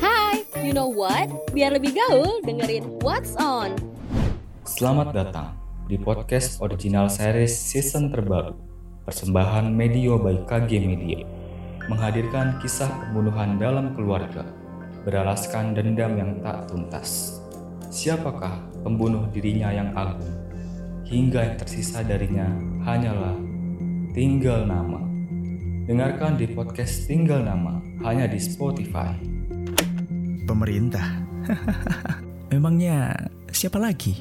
Hai, you know what? Biar lebih gaul, dengerin What's On. Selamat datang di podcast original series season terbaru persembahan Medio by KG Media menghadirkan kisah pembunuhan dalam keluarga beralaskan dendam yang tak tuntas. Siapakah pembunuh dirinya yang agung? Hingga yang tersisa darinya hanyalah tinggal nama. Dengarkan di podcast Tinggal Nama hanya di Spotify. Pemerintah. Memangnya siapa lagi?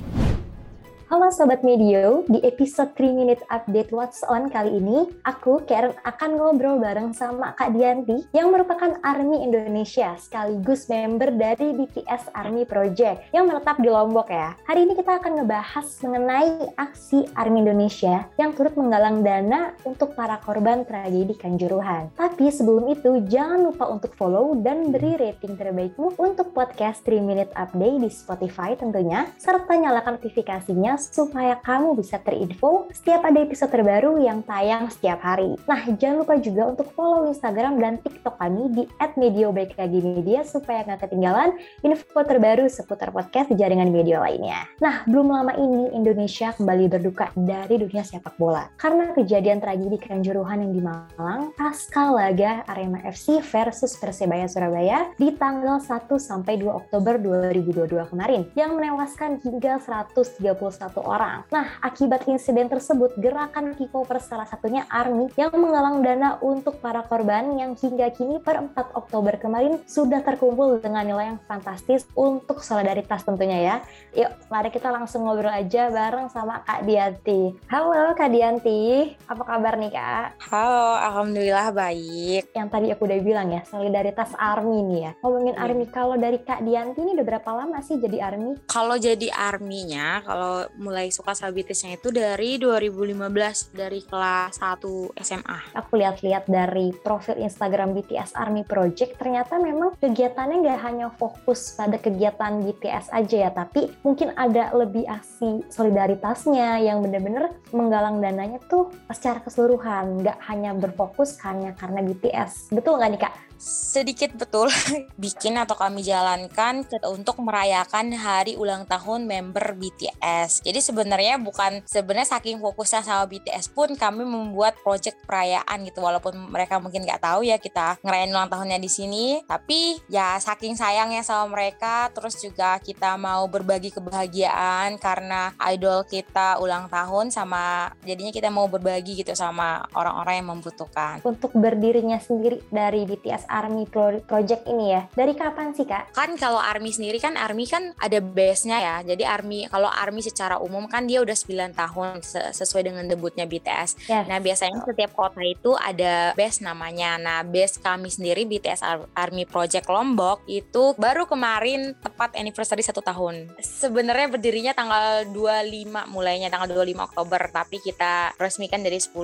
Halo Sobat Medio, di episode 3 Minute Update What's On kali ini, aku, Karen, akan ngobrol bareng sama Kak Dianti yang merupakan ARMY Indonesia sekaligus member dari BTS ARMY Project yang menetap di Lombok ya. Hari ini kita akan ngebahas mengenai aksi ARMY Indonesia yang turut menggalang dana untuk para korban tragedi Kanjuruhan. Tapi sebelum itu, jangan lupa untuk follow dan beri rating terbaikmu untuk podcast 3 Minute Update di Spotify tentunya, serta nyalakan notifikasinya supaya kamu bisa terinfo setiap ada episode terbaru yang tayang setiap hari. Nah, jangan lupa juga untuk follow Instagram dan TikTok kami di @mediobkgmedia supaya nggak ketinggalan info terbaru seputar podcast di jaringan media lainnya. Nah, belum lama ini Indonesia kembali berduka dari dunia sepak bola karena kejadian tragedi Kanjuruhan yang di Malang pasca laga Arema FC versus Persebaya Surabaya di tanggal 1 sampai 2 Oktober 2022 kemarin yang menewaskan hingga 131 satu orang. Nah, akibat insiden tersebut, gerakan Kiko per salah satunya ARMY yang menggalang dana untuk para korban yang hingga kini per 4 Oktober kemarin sudah terkumpul dengan nilai yang fantastis untuk solidaritas tentunya ya. Yuk, mari kita langsung ngobrol aja bareng sama Kak Dianti. Halo Kak Dianti, apa kabar nih Kak? Halo, Alhamdulillah baik. Yang tadi aku udah bilang ya, solidaritas ARMY nih ya. Ngomongin Iya. ARMY, kalau dari Kak Dianti ini udah berapa lama sih jadi ARMY? Kalau jadi arminya, kalau mulai suka sama BTS-nya itu dari 2015 dari kelas 1 SMA. aku lihat-lihat dari profil Instagram BTS Army Project, ternyata memang kegiatannya nggak hanya fokus pada kegiatan BTS aja ya, tapi mungkin ada lebih aksi solidaritasnya yang bener-bener menggalang dananya tuh secara keseluruhan, nggak hanya berfokus hanya karena BTS. Betul nggak nih Kak? Sedikit betul bikin atau kami jalankan untuk merayakan hari ulang tahun member BTS. Jadi sebenarnya bukan sebenarnya saking fokusnya sama BTS pun kami membuat project perayaan gitu walaupun mereka mungkin nggak tahu ya kita ngerayain ulang tahunnya di sini. Tapi ya saking sayangnya sama mereka terus juga kita mau berbagi kebahagiaan karena idol kita ulang tahun sama jadinya kita mau berbagi gitu sama orang-orang yang membutuhkan. Untuk berdirinya sendiri dari BTS Army Pro- Project ini ya, dari kapan sih Kak? kan kalau army sendiri kan army kan ada base-nya ya. Jadi army kalau army secara umum kan dia udah 9 tahun se- sesuai dengan debutnya BTS Yes. nah biasanya setiap kota itu ada base namanya. Nah base kami sendiri BTS Ar- Army Project Lombok itu baru kemarin tepat anniversary satu tahun. Sebenarnya berdirinya tanggal 25 mulainya tanggal 25 Oktober. Tapi kita resmikan dari 10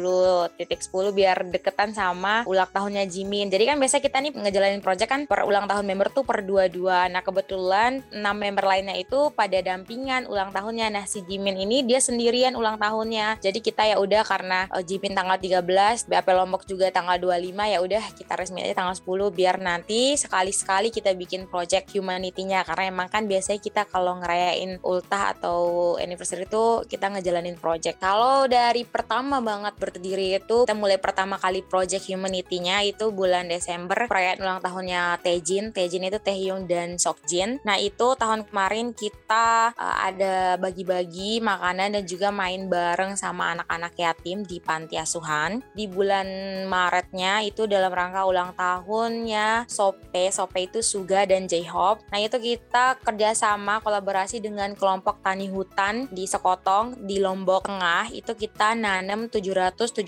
titik 10 biar deketan sama ulang tahunnya Jimin. Jadi kan biasa kita nih ngejalanin project kan per ulang tahun member tuh per dua-dua. Nah kebetulan enam member lainnya itu pada dampingan ulang tahunnya. Nah si Jimin ini dia sendirian ulang tahunnya. Jadi kita ya udah karena eh, Jimin tanggal 13, BAP Lombok juga tanggal 25 ya udah kita resmi aja tanggal 10 biar nanti sekali-sekali kita bikin project humanity-nya karena emang kan biasanya kita kalau ngerayain ultah atau anniversary itu kita ngejalanin project. Kalau dari pertama banget berdiri itu kita mulai pertama kali project humanity-nya itu bulan Desember perayaan ulang tahunnya Taejin. Taejin itu Taehyung dan Seokjin. Nah itu tahun kemarin kita uh, ada bagi-bagi makanan dan juga main bareng sama anak-anak yatim di panti asuhan. Di bulan Maretnya itu dalam rangka ulang tahunnya Sope. Sope itu Suga dan J-Hope. Nah itu kita kerjasama kolaborasi dengan kelompok tani hutan di Sekotong di Lombok Tengah. Itu kita nanam 777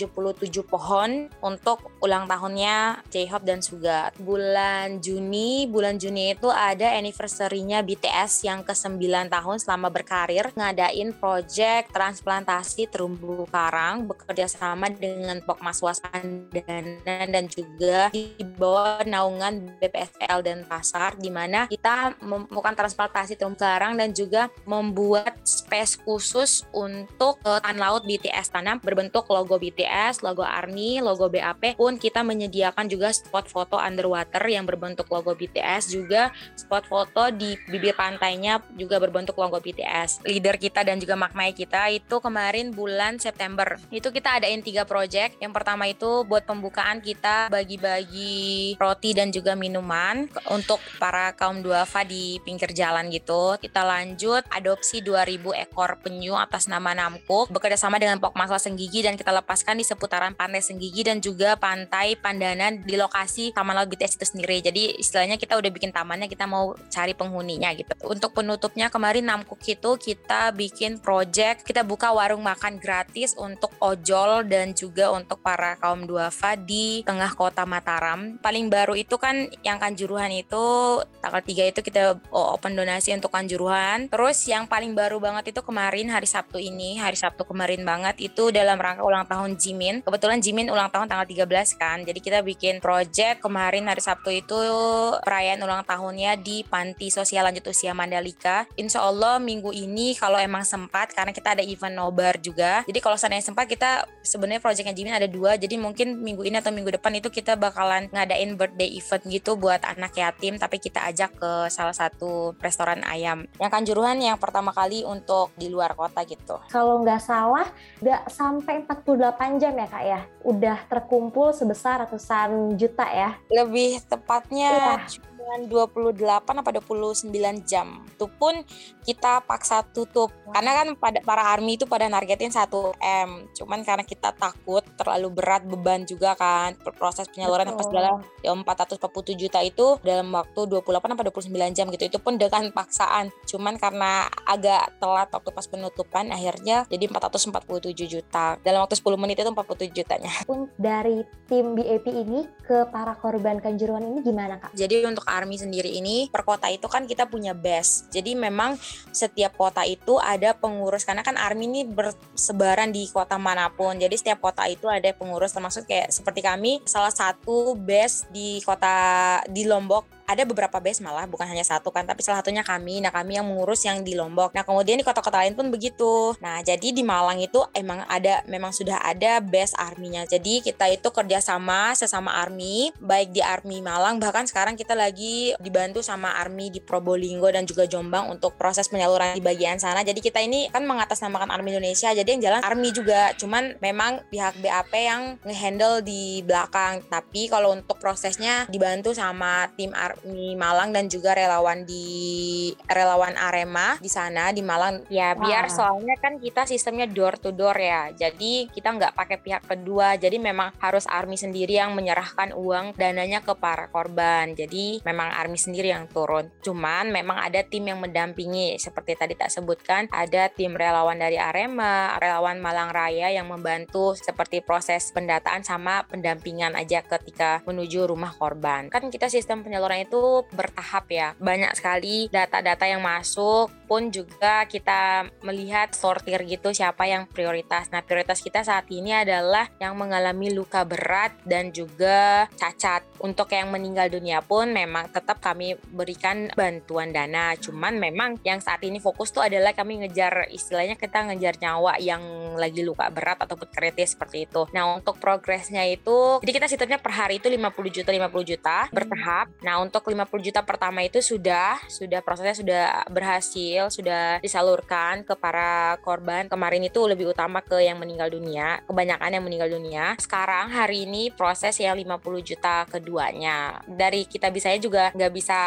pohon untuk ulang tahunnya J-Hope dan Suga. Bulan Juni, bulan Juni itu ada anniversary-nya BTS yang ke-9 tahun selama berkarir ngadain project transplantasi terumbu karang bekerja sama dengan Pokmas Wasandana dan juga di bawah naungan BPSPL dan Pasar di mana kita melakukan transplantasi terumbu karang dan juga membuat space khusus untuk uh, tanah laut BTS tanam berbentuk logo BTS, logo ARMY, logo BAP pun kita menyediakan juga spot foto underwater yang berbentuk logo BTS juga spot foto di bibir pantainya juga berbentuk logo BTS. Leader kita dan juga maknai kita itu kemarin bulan September. Itu kita adain tiga project. Yang pertama itu buat pembukaan kita bagi-bagi roti dan juga minuman untuk para kaum duafa di pinggir jalan gitu. Kita lanjut adopsi 2000 ekor penyu atas nama Namkuk bekerja sama dengan Pokmasla Senggigi dan kita lepaskan di seputaran pantai Senggigi dan juga pantai Pandanan di lokasi Taman Laut BTS itu sendiri. Jadi istilahnya kita udah bikin tamannya, kita mau cari penghuninya gitu. Untuk penutupnya kemarin Namkuk itu kita bikin project, kita buka warung makan gratis untuk ojol dan juga untuk para kaum duafa di tengah kota Mataram. Paling baru itu kan yang Kanjuruhan itu tanggal 3 itu kita open donasi untuk Kanjuruhan. Terus yang paling baru banget itu kemarin hari Sabtu ini, hari Sabtu kemarin banget itu dalam rangka ulang tahun Jimin. Kebetulan Jimin ulang tahun tanggal 13 kan. Jadi kita bikin project kemarin hari Sabtu itu perayaan ulang tahunnya di Panti Sosial Lanjut Usia Mandalika. Insya Allah minggu ini kalau emang sempat karena kita ada event nobar juga. Jadi kalau seandainya sempat kita sebenarnya projectnya Jimin ada dua. Jadi mungkin minggu ini atau minggu depan itu kita bakalan ngadain birthday event gitu buat anak yatim. Tapi kita ajak ke salah satu restoran ayam. Yang Kanjuruhan yang pertama kali untuk di luar kota gitu. Kalau nggak salah, nggak sampai 48 jam ya kak ya? Udah terkumpul sebesar ratusan juta ya? Lebih tepatnya iya dengan 28 apa 29 jam. Itu pun kita paksa tutup. Karena kan pada para army itu pada nargetin 1 M. Cuman karena kita takut terlalu berat beban juga kan proses penyaluran apa segala ya 447 juta itu dalam waktu 28 apa 29 jam gitu. Itu pun dengan paksaan. Cuman karena agak telat waktu pas penutupan akhirnya jadi 447 juta. Dalam waktu 10 menit itu 47 jutanya. Pun dari tim BAP ini ke para korban kanjuruhan ini gimana Kak? Jadi untuk Army sendiri ini per kota itu kan kita punya base. Jadi memang setiap kota itu ada pengurus karena kan Army ini bersebaran di kota mana pun. Jadi setiap kota itu ada pengurus termasuk kayak seperti kami salah satu base di kota di Lombok ada beberapa base malah bukan hanya satu kan tapi salah satunya kami. Nah kami yang mengurus yang di Lombok. Nah kemudian di kota-kota lain pun begitu. Nah jadi di Malang itu emang ada memang sudah ada base arminya jadi kita itu kerjasama sesama army baik di army Malang bahkan sekarang kita lagi dibantu sama army di Probolinggo dan juga Jombang untuk proses penyaluran di bagian sana. Jadi kita ini kan mengatasnamakan army Indonesia jadi yang jalan army juga. Cuman memang pihak BAP yang ngehandle di belakang. Tapi kalau untuk prosesnya dibantu sama tim Army Malang dan juga relawan di relawan Arema di sana di Malang. Ya biar soalnya kan kita sistemnya door to door ya. Jadi kita nggak pakai pihak kedua. Jadi memang harus Army sendiri yang menyerahkan uang dananya ke para korban. Jadi memang Army sendiri yang turun. Cuman memang ada tim yang mendampingi. Seperti tadi tak sebutkan ada tim relawan dari Arema relawan Malang Raya yang membantu seperti proses pendataan sama pendampingan aja ketika menuju rumah korban. Kan kita sistem penyaluran itu bertahap ya. Banyak sekali data-data yang masuk pun juga kita melihat sortir gitu siapa yang prioritas. Nah, prioritas kita saat ini adalah yang mengalami luka berat dan juga cacat. Untuk yang meninggal dunia pun memang tetap kami berikan bantuan dana. Cuman memang yang saat ini fokus tuh adalah kami ngejar istilahnya kita ngejar nyawa yang lagi luka berat ataupun kritis seperti itu. Nah, untuk progresnya itu jadi kita sistemnya per hari itu 50 juta 50 juta bertahap. Nah, untuk untuk 50 juta pertama itu sudah sudah prosesnya sudah berhasil, sudah disalurkan ke para korban. Kemarin itu lebih utama ke yang meninggal dunia, kebanyakan yang meninggal dunia. Sekarang hari ini proses yang 50 juta keduanya. Dari kita bisanya juga nggak bisa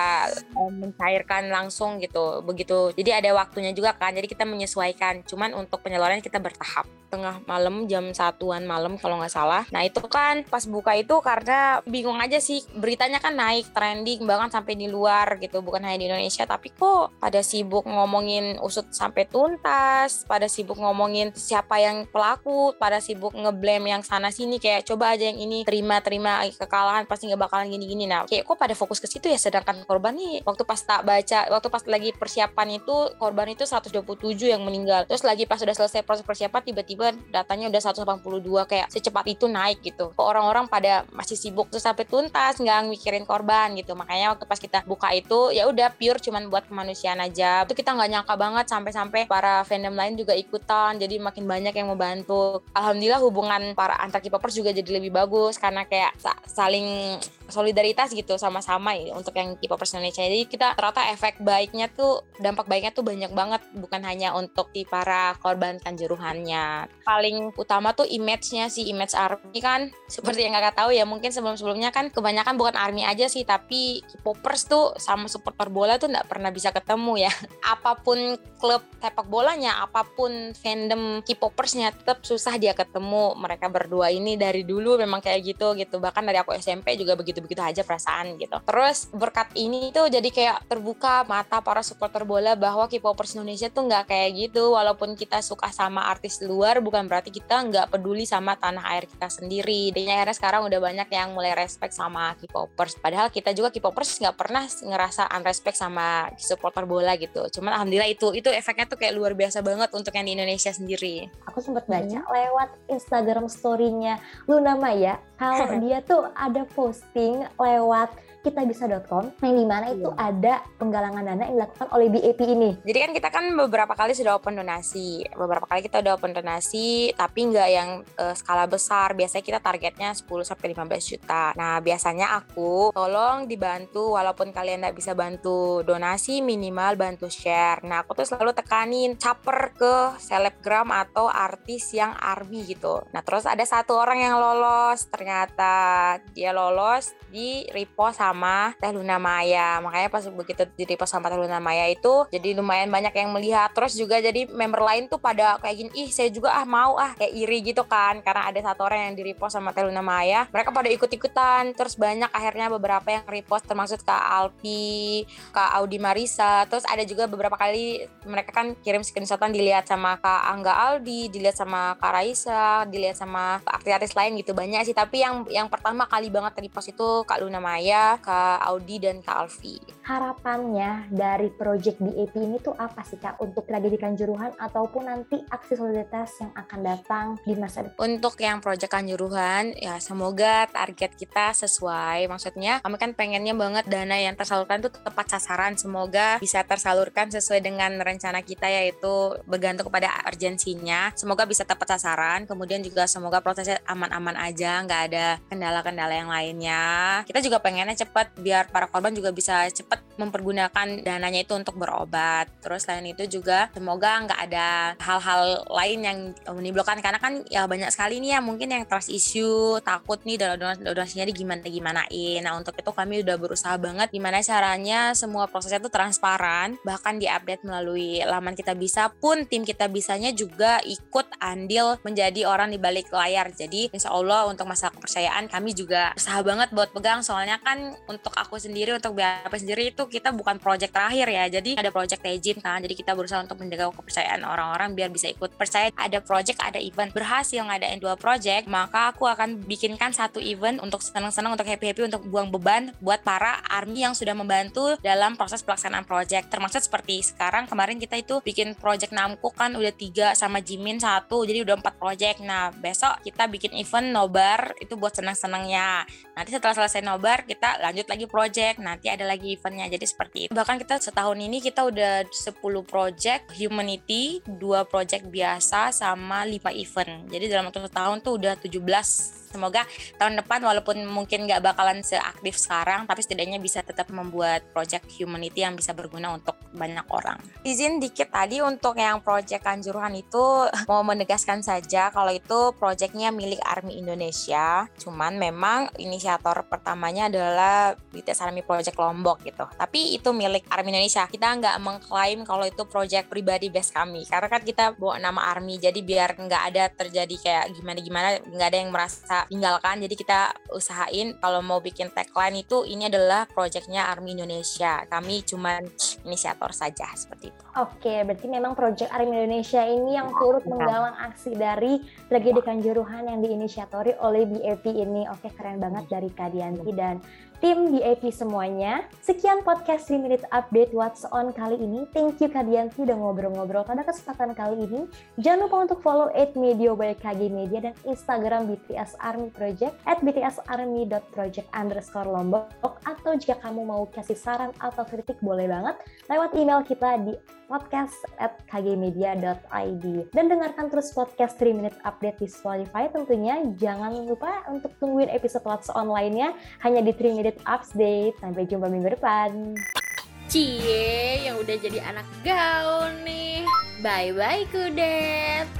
um, mencairkan langsung gitu, begitu. Jadi ada waktunya juga kan. Jadi kita menyesuaikan. Cuman untuk penyaluran kita bertahap. Tengah malam jam satuan malam kalau nggak salah. Nah itu kan pas buka itu karena bingung aja sih beritanya kan naik trending bahkan sampai di luar gitu. Bukan hanya di Indonesia tapi kok pada sibuk ngomongin usut sampai tuntas pada sibuk ngomongin siapa yang pelaku pada sibuk ngeblame yang sana sini kayak coba aja yang ini terima terima kekalahan pasti nggak bakalan gini gini nah kayak kok pada fokus ke situ ya? Sedangkan korban nih waktu pas tak baca waktu pas lagi persiapan itu korban itu 127 yang meninggal. Terus lagi pas sudah selesai proses persiapan tiba-tiba datanya udah 182 kayak secepat itu naik gitu. Orang-orang pada masih sibuk terus sampai tuntas nggak mikirin korban gitu makanya waktu pas kita buka itu ya udah pure cuman buat kemanusiaan aja. Itu kita nggak nyangka banget sampai-sampai para fandom lain juga ikutan jadi makin banyak yang mau bantu alhamdulillah hubungan para antar K-popers juga jadi lebih bagus karena kayak saling solidaritas gitu sama-sama ya untuk yang K-popers. Jadi kita ternyata efek baiknya tuh dampak baiknya tuh banyak banget bukan hanya untuk di para korban kanjuruhannya. Paling utama tuh image-nya sih image ARMY kan seperti yang kakak tahu ya mungkin sebelum-sebelumnya kan kebanyakan bukan ARMY aja sih tapi K-popers tuh sama supporter bola tuh nggak pernah bisa ketemu ya. Apa pun klub sepak bolanya, apa pun fandom K-popersnya tetap susah dia ketemu. Mereka berdua ini dari dulu memang kayak gitu gitu. Bahkan dari aku SMP juga begitu begitu-begitu aja perasaan gitu. Terus berkat ini tuh jadi kayak terbuka mata para supporter bola bahwa K-popers Indonesia tuh nggak kayak gitu. Walaupun kita suka sama artis luar, bukan berarti kita nggak peduli sama tanah air kita sendiri. Dan akhirnya sekarang udah banyak yang mulai respect sama K-popers. Padahal kita juga K-popers nggak pernah ngerasa unrespect sama supporter bola gitu. Cuman alhamdulillah itu itu efeknya tuh kayak luar biasa banget untuk yang di Indonesia sendiri. Aku sempat baca hmm. lewat Instagram story-nya Luna Maya kalau dia tuh ada posting lewat kitabisa.com yang di mana itu iya. ada penggalangan dana yang dilakukan oleh BAP ini. Jadi kan kita kan beberapa kali sudah open donasi, beberapa kali kita udah open donasi, tapi nggak yang uh, skala besar. Biasanya kita targetnya 10 sampai 15 juta. Nah biasanya aku tolong dibantu, walaupun kalian nggak bisa bantu donasi, minimal bantu share. Nah aku tuh selalu tekanin caper ke selebgram atau artis yang army gitu. Nah terus ada satu orang yang lolos, ternyata dia lolos di repost sama Teh Luna Maya. Makanya pas begitu di repost sama Teh Luna Maya itu jadi lumayan banyak yang melihat. Terus juga jadi member lain tuh pada kayak gini, ih saya juga ah mau ah kayak iri gitu kan karena ada satu orang yang di repost sama Teh Luna Maya. Mereka pada ikut-ikutan. Terus banyak akhirnya beberapa yang repost termasuk Kak Alpi, Kak Audi Marisa. Terus ada juga beberapa kali mereka kan kirim screenshotan dilihat sama Kak Angga Aldi, dilihat sama Kak Raisa, dilihat sama artis-artis lain gitu banyak sih. Tapi yang yang pertama kali banget repost itu Kak Luna Maya, Kak Audi dan Kak Alfi. Harapannya dari project BAP ini tuh apa sih Kak untuk tragedi Kanjuruhan ataupun nanti aksi solidaritas yang akan datang di masa depan? Untuk yang project Kanjuruhan ya semoga target kita sesuai. Maksudnya kami kan pengennya banget dana yang tersalurkan itu tepat sasaran. Semoga bisa tersalurkan sesuai dengan rencana kita yaitu bergantung kepada urgensinya. Semoga bisa tepat sasaran. Kemudian juga semoga prosesnya aman-aman aja, nggak ada kendala-kendala yang lainnya. Kita juga pengennya cepat biar para korban juga bisa cepat mempergunakan dananya itu untuk berobat. Terus selain itu juga semoga nggak ada hal-hal lain yang menimbulkan karena kan ya banyak sekali nih ya mungkin yang trust issue takut nih dalam donasinya di gimana gimanain. Nah untuk itu kami udah berusaha banget gimana caranya semua prosesnya itu transparan bahkan diupdate melalui laman kita bisa pun tim kita bisanya juga ikut andil menjadi orang di balik layar. Jadi insya Allah untuk masalah kepercayaan kami juga berusaha banget buat pegang. Soalnya kan untuk aku sendiri untuk BAP sendiri itu kita bukan project terakhir ya. Jadi ada project Tejin kan. Jadi kita berusaha untuk menjaga kepercayaan orang-orang biar bisa ikut percaya. Ada project ada event. Berhasil ngadain dua project maka aku akan bikinkan satu event untuk senang-senang untuk happy-happy untuk buang beban buat para army yang sudah membantu dalam proses pelaksanaan project. Termasuk seperti sekarang kemarin kita itu bikin project Namco kan udah tiga sama Jimin satu jadi udah empat project. Nah besok kita bikin event nobar itu buat senang-senangnya. Nanti setelah selesai nobar kita lanjut lagi project. Nanti ada lagi eventnya jadi seperti itu. Bahkan kita setahun ini kita udah 10 project humanity dua project biasa sama 5 event. Jadi dalam waktu setahun tuh udah 17 semoga tahun depan walaupun mungkin nggak bakalan seaktif sekarang tapi setidaknya bisa tetap membuat project humanity yang bisa berguna untuk banyak orang. Izin dikit tadi untuk yang project Kanjuruhan itu mau menegaskan saja kalau itu projectnya milik Army Indonesia. Cuman memang inisiator pertamanya adalah BTS Army Project Lombok gitu. Tapi itu milik Army Indonesia. Kita nggak mengklaim kalau itu project pribadi base kami. Karena kan kita bawa nama Army jadi biar nggak ada terjadi kayak gimana-gimana nggak ada yang merasa tinggalkan. Jadi kita usahain kalau mau bikin tagline itu ini adalah projectnya Army Indonesia. Kami cuma inisiator saja seperti itu. Oke berarti memang project Army Indonesia ini yang turut iya. menggalang aksi dari tragedi Kanjuruhan yang diinisiatori oleh BAP ini. Oke keren banget dari Kadianti dan tim di AP semuanya. Sekian podcast 3 Minute Update What's On kali ini. Thank you Kak Dianti udah ngobrol-ngobrol pada kesempatan kali ini. Jangan lupa untuk follow at Medio by KG Media dan Instagram BTS Army Project at btsarmy.project underscore lombok atau jika kamu mau kasih saran atau kritik boleh banget lewat email kita di podcast at kgmedia.id dan dengarkan terus podcast 3 Minute Update di Spotify tentunya jangan lupa untuk tungguin episode What's On lainnya hanya di 3 Minute Update Update. Sampai jumpa minggu depan. Cie, yang udah jadi anak gaul nih. Bye-bye, Kudet.